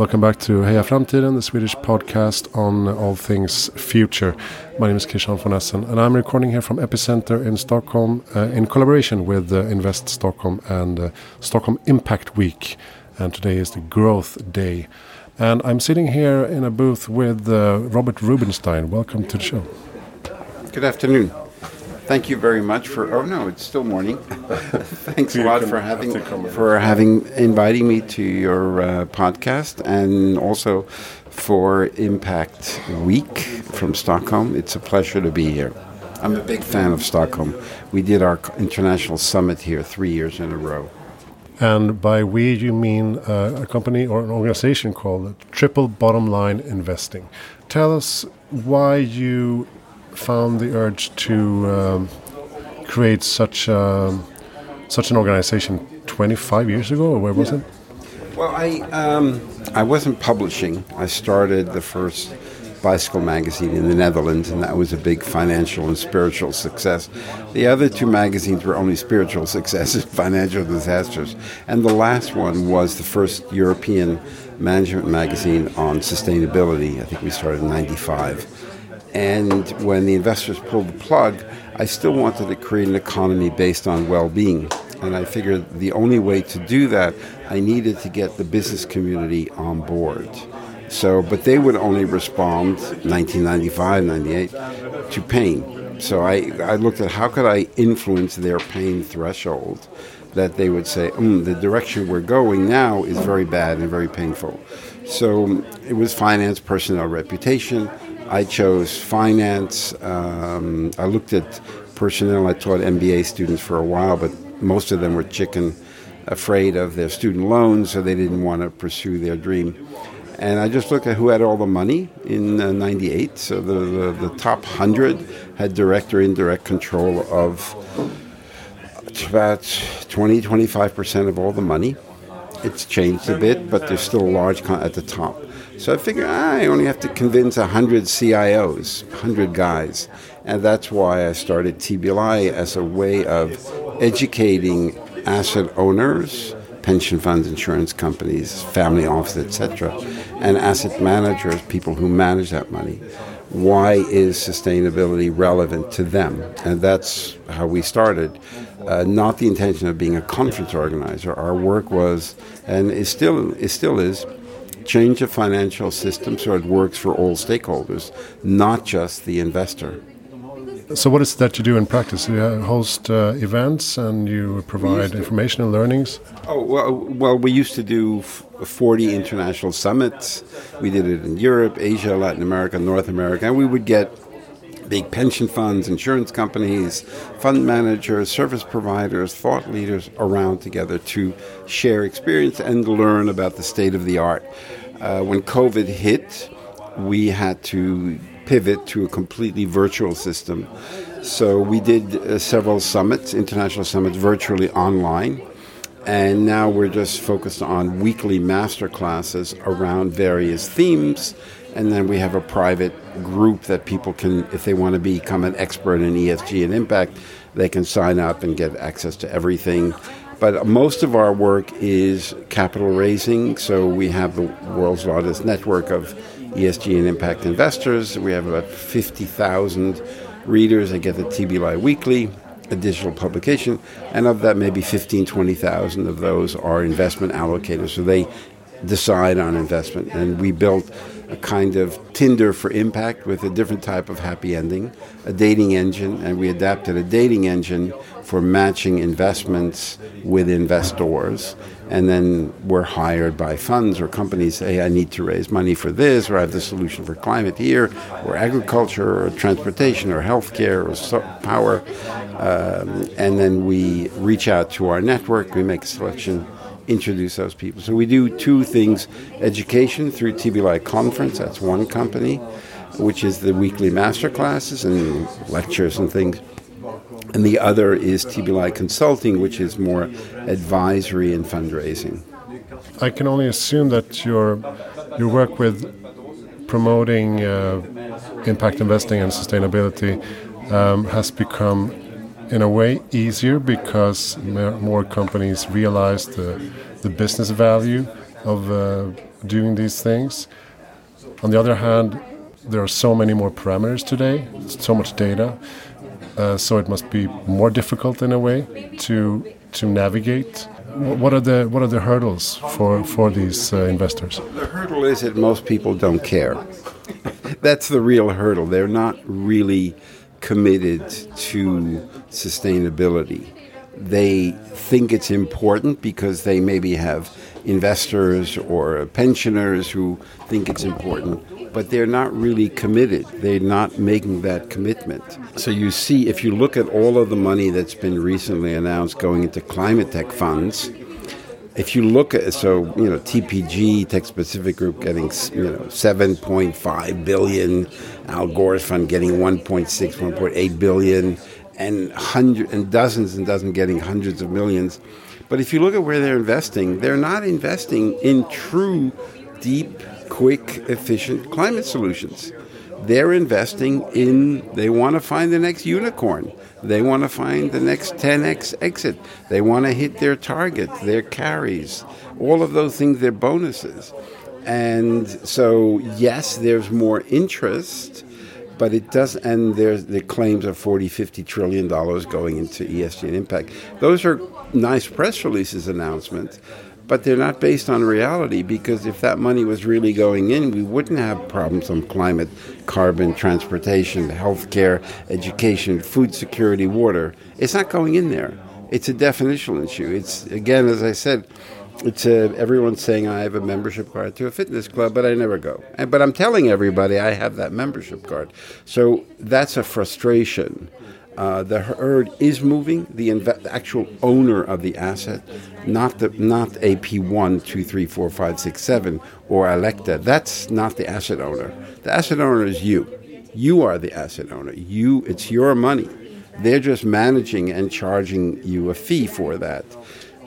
Welcome back to Heja Framtiden, the Swedish podcast on all things future. My name is Christian von Essen, and I'm recording here from Epicenter in Stockholm uh, in collaboration with uh, Invest Stockholm and uh, Stockholm Impact Week. And today is the Growth Day. And I'm sitting here in a booth with uh, Robert Rubinstein. Welcome to the show. Good afternoon. Thank you very much for. Oh no, it's still morning. Thanks a lot for having for having inviting me to your uh, podcast and also for Impact Week from Stockholm. It's a pleasure to be here. I'm a big fan of Stockholm. We did our international summit here three years in a row. And by we, you mean uh, a company or an organization called Triple Bottom Line Investing. Tell us why you found the urge to um, create such a, such an organization 25 years ago, or where was yeah. it? Well, I um, I wasn't publishing. I started the first bicycle magazine in the Netherlands, and that was a big financial and spiritual success. The other two magazines were only spiritual successes, financial disasters. And the last one was the first European management magazine on sustainability. I think we started in 95. And when the investors pulled the plug, I still wanted to create an economy based on well being. And I figured the only way to do that, I needed to get the business community on board. So, but they would only respond 1995, 98 to pain. So I, I looked at how could I influence their pain threshold that they would say, mm, the direction we're going now is very bad and very painful. So it was finance, personnel, reputation. I chose finance. Um, I looked at personnel. I taught MBA students for a while, but most of them were chicken afraid of their student loans, so they didn't want to pursue their dream. And I just looked at who had all the money in uh, 98. So the, the, the, top 100 had direct or indirect control of about 20, 25% of all the money. It's changed a bit, but there's still a large con- at the top. So I figured ah, I only have to convince 100 CIOs, 100 guys. And that's why I started TBLI as a way of educating asset owners, pension funds, insurance companies, family offices, etc., and asset managers, people who manage that money. Why is sustainability relevant to them? And that's how we started. Uh, not the intention of being a conference organizer. Our work was, and it still, it still is, change the financial system so it works for all stakeholders, not just the investor. So, what is that you do in practice? You host uh, events and you provide information and learnings. Oh well, well, we used to do 40 international summits. We did it in Europe, Asia, Latin America, North America, and we would get big pension funds, insurance companies, fund managers, service providers, thought leaders around together to share experience and learn about the state of the art. Uh, when COVID hit, we had to pivot to a completely virtual system. So we did uh, several summits, international summits, virtually online. And now we're just focused on weekly master classes around various themes and then we have a private group that people can, if they want to become an expert in ESG and impact, they can sign up and get access to everything. But most of our work is capital raising. So we have the world's largest network of ESG and impact investors. We have about 50,000 readers that get the TBLI Weekly, a digital publication. And of that, maybe 15, 20,000 of those are investment allocators. So they decide on investment. And we built a kind of Tinder for impact with a different type of happy ending, a dating engine, and we adapted a dating engine for matching investments with investors. And then we're hired by funds or companies say, I need to raise money for this, or I have the solution for climate here, or agriculture, or transportation, or healthcare, or so power. Um, and then we reach out to our network, we make a selection introduce those people. So we do two things education through TBLI Conference, that's one company, which is the weekly master classes and lectures and things. And the other is TBLI Consulting, which is more advisory and fundraising. I can only assume that your your work with promoting uh, impact investing and sustainability um, has become in a way easier because more companies realize the, the business value of uh, doing these things. On the other hand, there are so many more parameters today, so much data, uh, so it must be more difficult in a way to to navigate. What are the what are the hurdles for for these uh, investors? The hurdle is that most people don't care. That's the real hurdle. They're not really committed to sustainability. They think it's important because they maybe have investors or pensioners who think it's important, but they're not really committed. They're not making that commitment. So you see, if you look at all of the money that's been recently announced going into climate tech funds, if you look at so you know TPG Tech Pacific Group getting you know 7.5 billion, Al Gore's fund getting 1.6, 1.8 billion, and hundreds and dozens and dozens getting hundreds of millions. But if you look at where they're investing, they're not investing in true, deep, quick, efficient climate solutions. They're investing in, they want to find the next unicorn. They want to find the next 10x exit. They want to hit their target, their carries, all of those things, their bonuses. And so, yes, there's more interest but it does and there's the claims of 40 50 trillion dollars going into ESG and impact. Those are nice press releases announcements but they're not based on reality because if that money was really going in we wouldn't have problems on climate carbon transportation healthcare education food security water. It's not going in there. It's a definitional issue. It's again as i said it's a, everyone's saying I have a membership card to a fitness club, but I never go. And, but I'm telling everybody I have that membership card. So that's a frustration. Uh, the herd is moving. The, inve- the, actual owner of the asset, not the not AP one, two, three, four, five, six, seven, or Alecta. That's not the asset owner. The asset owner is you. You are the asset owner. You. It's your money. They're just managing and charging you a fee for that.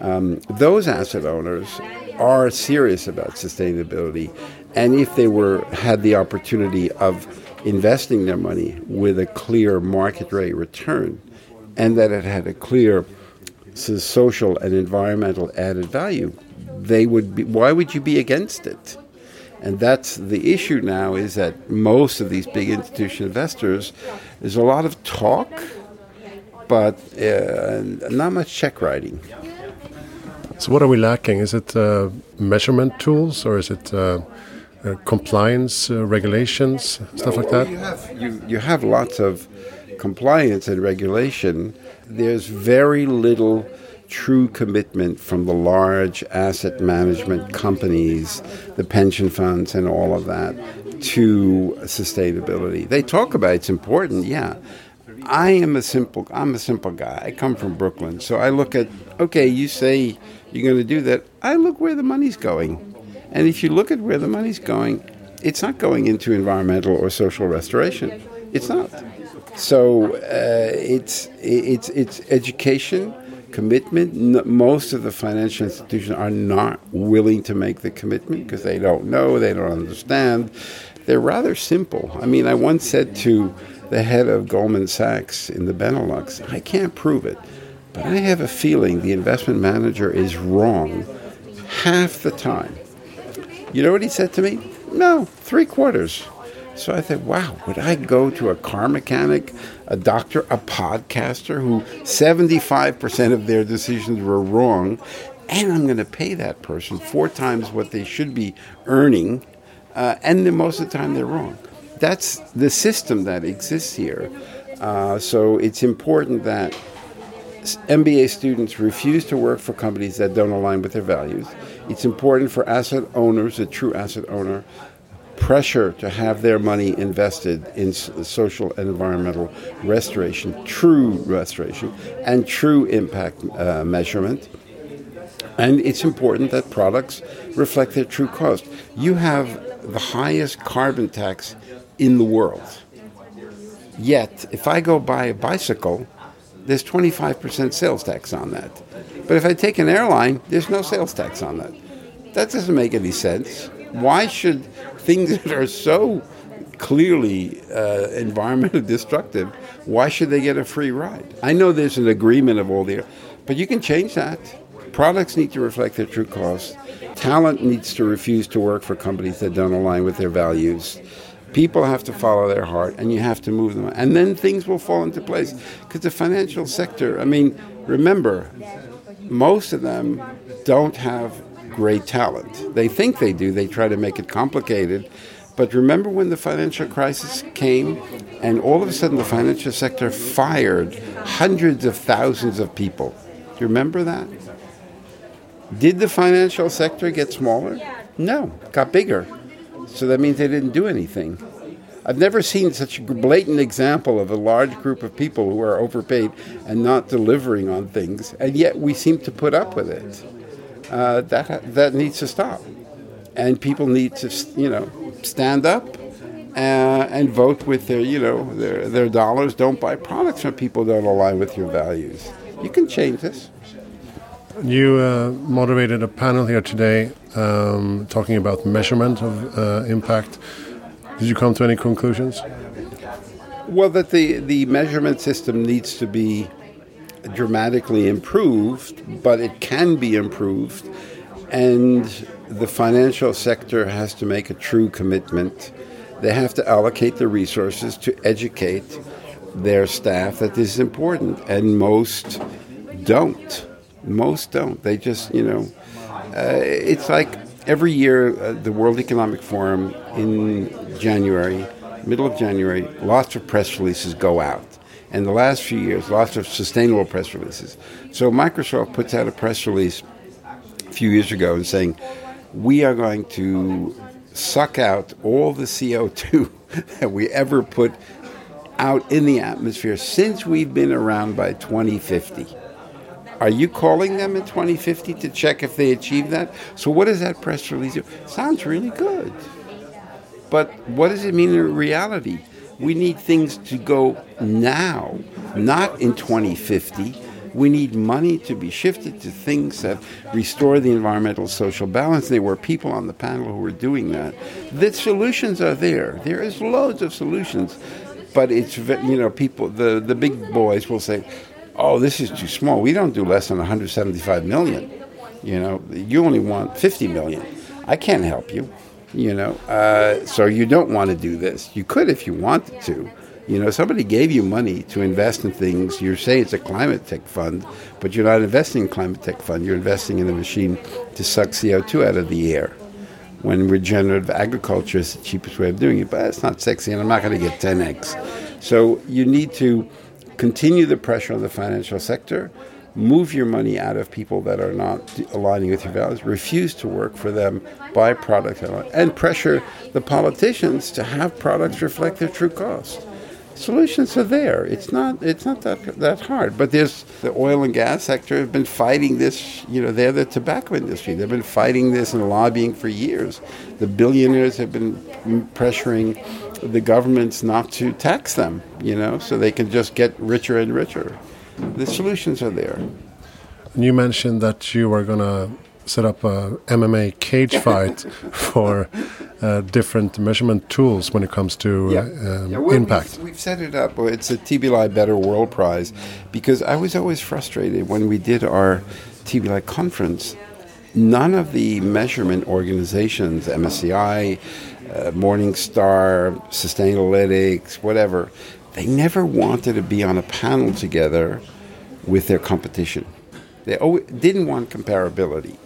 Um, those asset owners are serious about sustainability, and if they were had the opportunity of investing their money with a clear market rate return, and that it had a clear social and environmental added value, they would be. Why would you be against it? And that's the issue now is that most of these big institutional investors, there's a lot of talk, but uh, not much check writing. So, what are we lacking? Is it uh, measurement tools or is it uh, uh, compliance uh, regulations, stuff like that? You have, you, you have lots of compliance and regulation. There's very little true commitment from the large asset management companies, the pension funds, and all of that to sustainability. They talk about it's important, yeah. I am a simple I'm a simple guy. I come from Brooklyn. So I look at okay, you say you're going to do that. I look where the money's going. And if you look at where the money's going, it's not going into environmental or social restoration. It's not. So uh, it's it's it's education, commitment. Most of the financial institutions are not willing to make the commitment because they don't know, they don't understand. They're rather simple. I mean, I once said to the head of Goldman Sachs in the Benelux, I can't prove it, but I have a feeling the investment manager is wrong half the time. You know what he said to me? No, three quarters. So I thought, wow, would I go to a car mechanic, a doctor, a podcaster who 75% of their decisions were wrong, and I'm going to pay that person four times what they should be earning, uh, and then most of the time they're wrong. That's the system that exists here. Uh, so it's important that MBA students refuse to work for companies that don't align with their values. It's important for asset owners, a true asset owner, pressure to have their money invested in social and environmental restoration, true restoration, and true impact uh, measurement. And it's important that products reflect their true cost. You have the highest carbon tax in the world. Yet, if I go buy a bicycle, there's 25% sales tax on that. But if I take an airline, there's no sales tax on that. That doesn't make any sense. Why should things that are so clearly uh, environmentally destructive, why should they get a free ride? I know there's an agreement of all the, but you can change that. Products need to reflect their true cost. Talent needs to refuse to work for companies that don't align with their values. People have to follow their heart, and you have to move them. And then things will fall into place. Because the financial sector, I mean, remember, most of them don't have great talent. They think they do, they try to make it complicated. But remember when the financial crisis came, and all of a sudden the financial sector fired hundreds of thousands of people? Do you remember that? Did the financial sector get smaller? No, it got bigger. So that means they didn't do anything. I've never seen such a blatant example of a large group of people who are overpaid and not delivering on things, and yet we seem to put up with it. Uh, that that needs to stop, and people need to you know stand up uh, and vote with their you know their their dollars. Don't buy products from people that don't align with your values. You can change this. You uh, moderated a panel here today um, talking about measurement of uh, impact. Did you come to any conclusions? Well, that the, the measurement system needs to be dramatically improved, but it can be improved. And the financial sector has to make a true commitment. They have to allocate the resources to educate their staff that this is important. And most don't. Most don't. They just, you know, uh, it's like every year uh, the World Economic Forum in January, middle of January, lots of press releases go out. And the last few years, lots of sustainable press releases. So Microsoft puts out a press release a few years ago and saying, we are going to suck out all the CO2 that we ever put out in the atmosphere since we've been around by 2050. Are you calling them in 2050 to check if they achieve that? So, what does that press release do? Sounds really good. But what does it mean in reality? We need things to go now, not in 2050. We need money to be shifted to things that restore the environmental social balance. There were people on the panel who were doing that. The solutions are there. There is loads of solutions, but it's you know people the the big boys will say, oh, this is too small. We don't do less than 175 million. You know, you only want 50 million. I can't help you. You know, uh, so you don't want to do this. You could if you wanted to. You know, somebody gave you money to invest in things. You say it's a climate tech fund, but you're not investing in climate tech fund. You're investing in a machine to suck CO2 out of the air. When regenerative agriculture is the cheapest way of doing it, but it's not sexy, and I'm not going to get 10x. So you need to continue the pressure on the financial sector, move your money out of people that are not aligning with your values, refuse to work for them, buy products, and pressure the politicians to have products reflect their true cost. Solutions are there. It's not. It's not that that hard. But there's the oil and gas sector have been fighting this. You know, they're the tobacco industry. They've been fighting this and lobbying for years. The billionaires have been pressuring the governments not to tax them, you know, so they can just get richer and richer. The solutions are there. You mentioned that you were going to set up a MMA cage fight for uh, different measurement tools when it comes to yeah. Um, yeah, impact. We've, we've, set it up. It's a TBLI Better World Prize because I was always frustrated when we did our TBLI conference. None of the measurement organizations, MSCI, uh, Morningstar, Sustainalytics, whatever, they never wanted to be on a panel together with their competition. They always, didn't want comparability.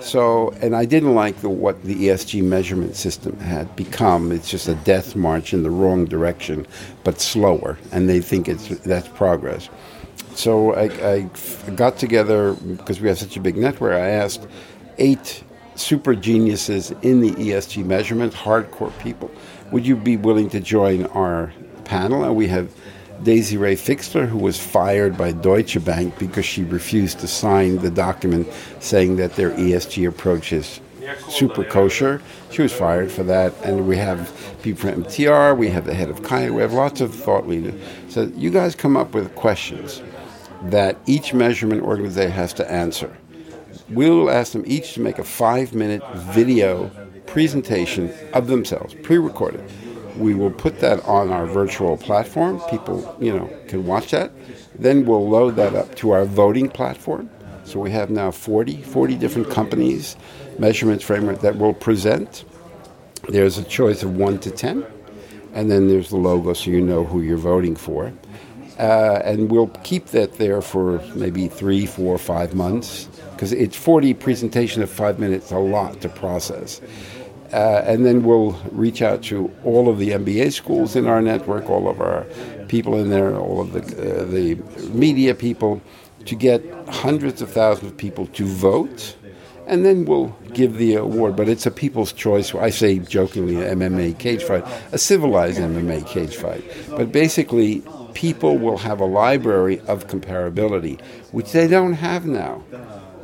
So, and I didn't like the, what the ESG measurement system had become. It's just a death march in the wrong direction, but slower, and they think it's that's progress. So I, I got together because we have such a big network. I asked eight super geniuses in the ESG measurement, hardcore people. Would you be willing to join our panel? And we have Desiree Fixler, who was fired by Deutsche Bank because she refused to sign the document saying that their ESG approach is super kosher. She was fired for that. And we have people from MTR, we have the head of Kaya, we have lots of thought leaders. So you guys come up with questions that each measurement organization has to answer. We'll ask them each to make a five minute video presentation of themselves, pre recorded. We will put that on our virtual platform. People, you know, can watch that. Then we'll load that up to our voting platform. So we have now 40, 40 different companies, measurement framework that will present. There's a choice of 1 to 10, and then there's the logo so you know who you're voting for. Uh, and we'll keep that there for maybe three, four, five months because it's 40 presentation of five minutes, a lot to process. Uh, and then we'll reach out to all of the MBA schools in our network, all of our people in there, all of the, uh, the media people, to get hundreds of thousands of people to vote. And then we'll give the award, but it's a people's choice. I say jokingly, MMA cage fight, a civilized MMA cage fight. But basically, people will have a library of comparability, which they don't have now.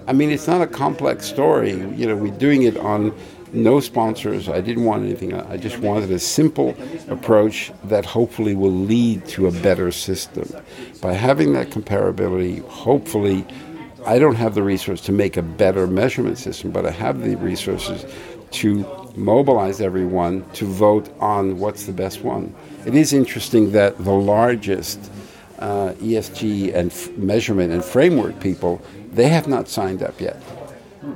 I mean, it's not a complex story. You know, we're doing it on no sponsors. I didn't want anything. I just wanted a simple approach that hopefully will lead to a better system. By having that comparability, hopefully, I don't have the resource to make a better measurement system, but I have the resources to mobilize everyone to vote on what's the best one. It is interesting that the largest uh, ESG and f- measurement and framework people, they have not signed up yet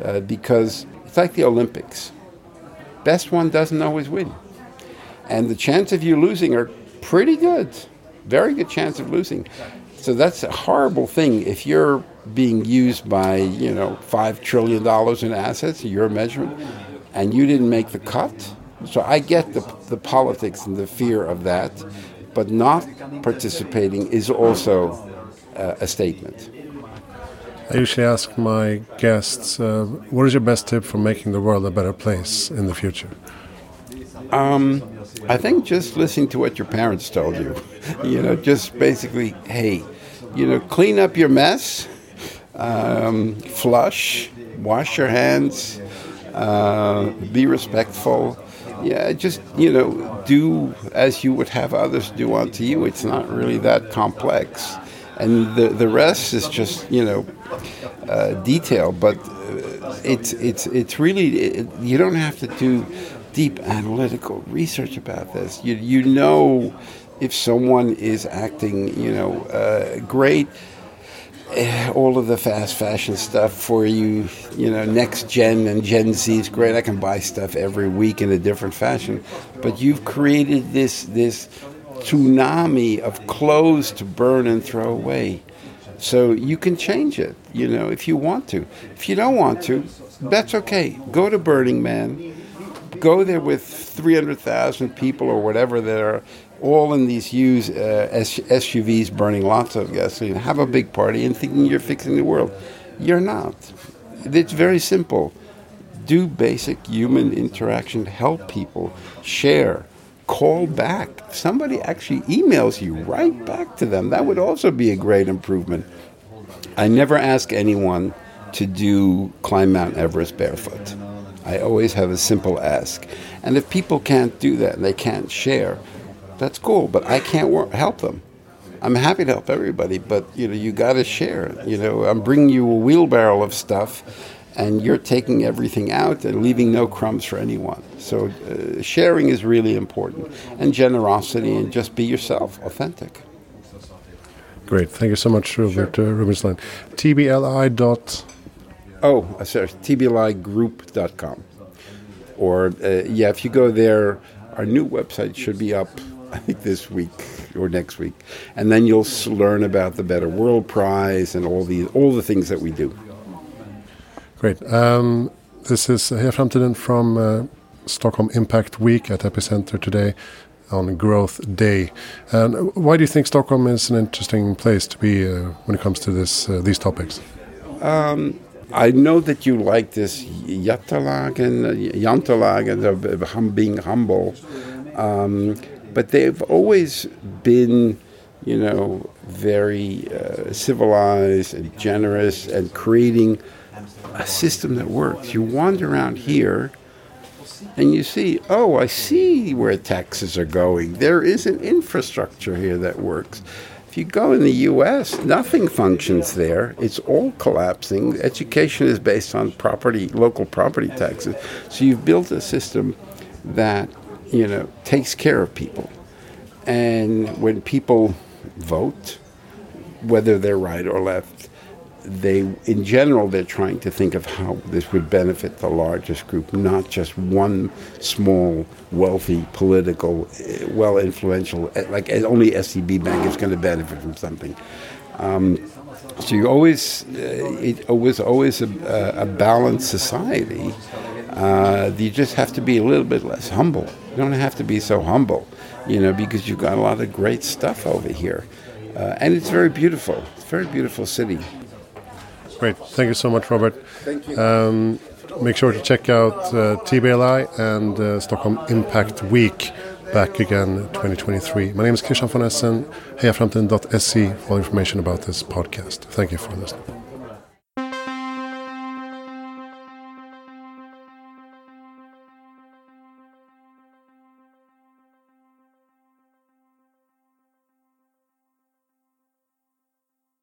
uh, because it's like the Olympics best one doesn't always win. And the chance of you losing are pretty good. Very good chance of losing. So that's a horrible thing if you're being used by, you know, five trillion dollars in assets, your measurement, and you didn't make the cut. So I get the, the politics and the fear of that, but not participating is also uh, a statement. I usually ask my guests, uh, what is your best tip for making the world a better place in the future? Um, I think just listening to what your parents told you. you know, just basically, hey, you know, clean up your mess, um, flush, wash your hands, uh, be respectful. Yeah, just, you know, do as you would have others do unto you. It's not really that complex. And the, the rest is just, you know, uh, detail, but uh, it's it's it's really it, you don't have to do deep analytical research about this. You you know if someone is acting, you know, uh, great. Eh, all of the fast fashion stuff for you, you know, next gen and Gen Z is great. I can buy stuff every week in a different fashion, but you've created this this tsunami of clothes to burn and throw away. So you can change it, you know, if you want to. If you don't want to, that's okay. Go to Burning Man. Go there with 300,000 people or whatever there are all in these used uh, SUVs burning lots of gasoline. Have a big party and thinking you're fixing the world. You're not. It's very simple. Do basic human interaction, help people, share call back. Somebody actually emails you right back to them. That would also be a great improvement. I never ask anyone to do climb Mount Everest barefoot. I always have a simple ask. And if people can't do that and they can't share, that's cool, but I can't work, help them. I'm happy to help everybody, but you know, you got to share. You know, I'm bringing you a wheelbarrow of stuff and you're taking everything out and leaving no crumbs for anyone. So uh, sharing is really important, and generosity, and just be yourself, authentic. Great, thank you so much, Robert sure. uh, Rubinstein. TBLI dot. Oh, uh, sorry, TBLIgroup.com. Or uh, yeah, if you go there, our new website should be up. I think this week or next week, and then you'll learn about the Better World Prize and all the all the things that we do. Great. Um, this is Heja Framtiden from uh, Stockholm Impact Week at Epicenter today on Growth Day. And why do you think Stockholm is an interesting place to be uh, when it comes to this uh, these topics? Um, I know that you like this Jantelagen, Jantelagen, of being humble, um, but they've always been, you know, very uh, civilized and generous and creating a system that works. You wander around here and you see, oh, I see where taxes are going. There is an infrastructure here that works. If you go in the US, nothing functions there. It's all collapsing. Education is based on property, local property taxes. So you've built a system that, you know, takes care of people. And when people vote, whether they're right or left, they, in general, they're trying to think of how this would benefit the largest group, not just one small, wealthy, political, eh, well influential, eh, like eh, only SEB Bank is going to benefit from something. Um, so you always, uh, it was always a, a balanced society. Uh, you just have to be a little bit less humble. You don't have to be so humble, you know, because you've got a lot of great stuff over here. Uh, and it's very beautiful. It's a very beautiful city. Great. Thank you so much, Robert. Thank you. Um, make sure to check out uh, TBLI and uh, Stockholm Impact Week back again 2023. My name is Christian von Essen, hejaframtiden.se for all information about this podcast. Thank you for listening.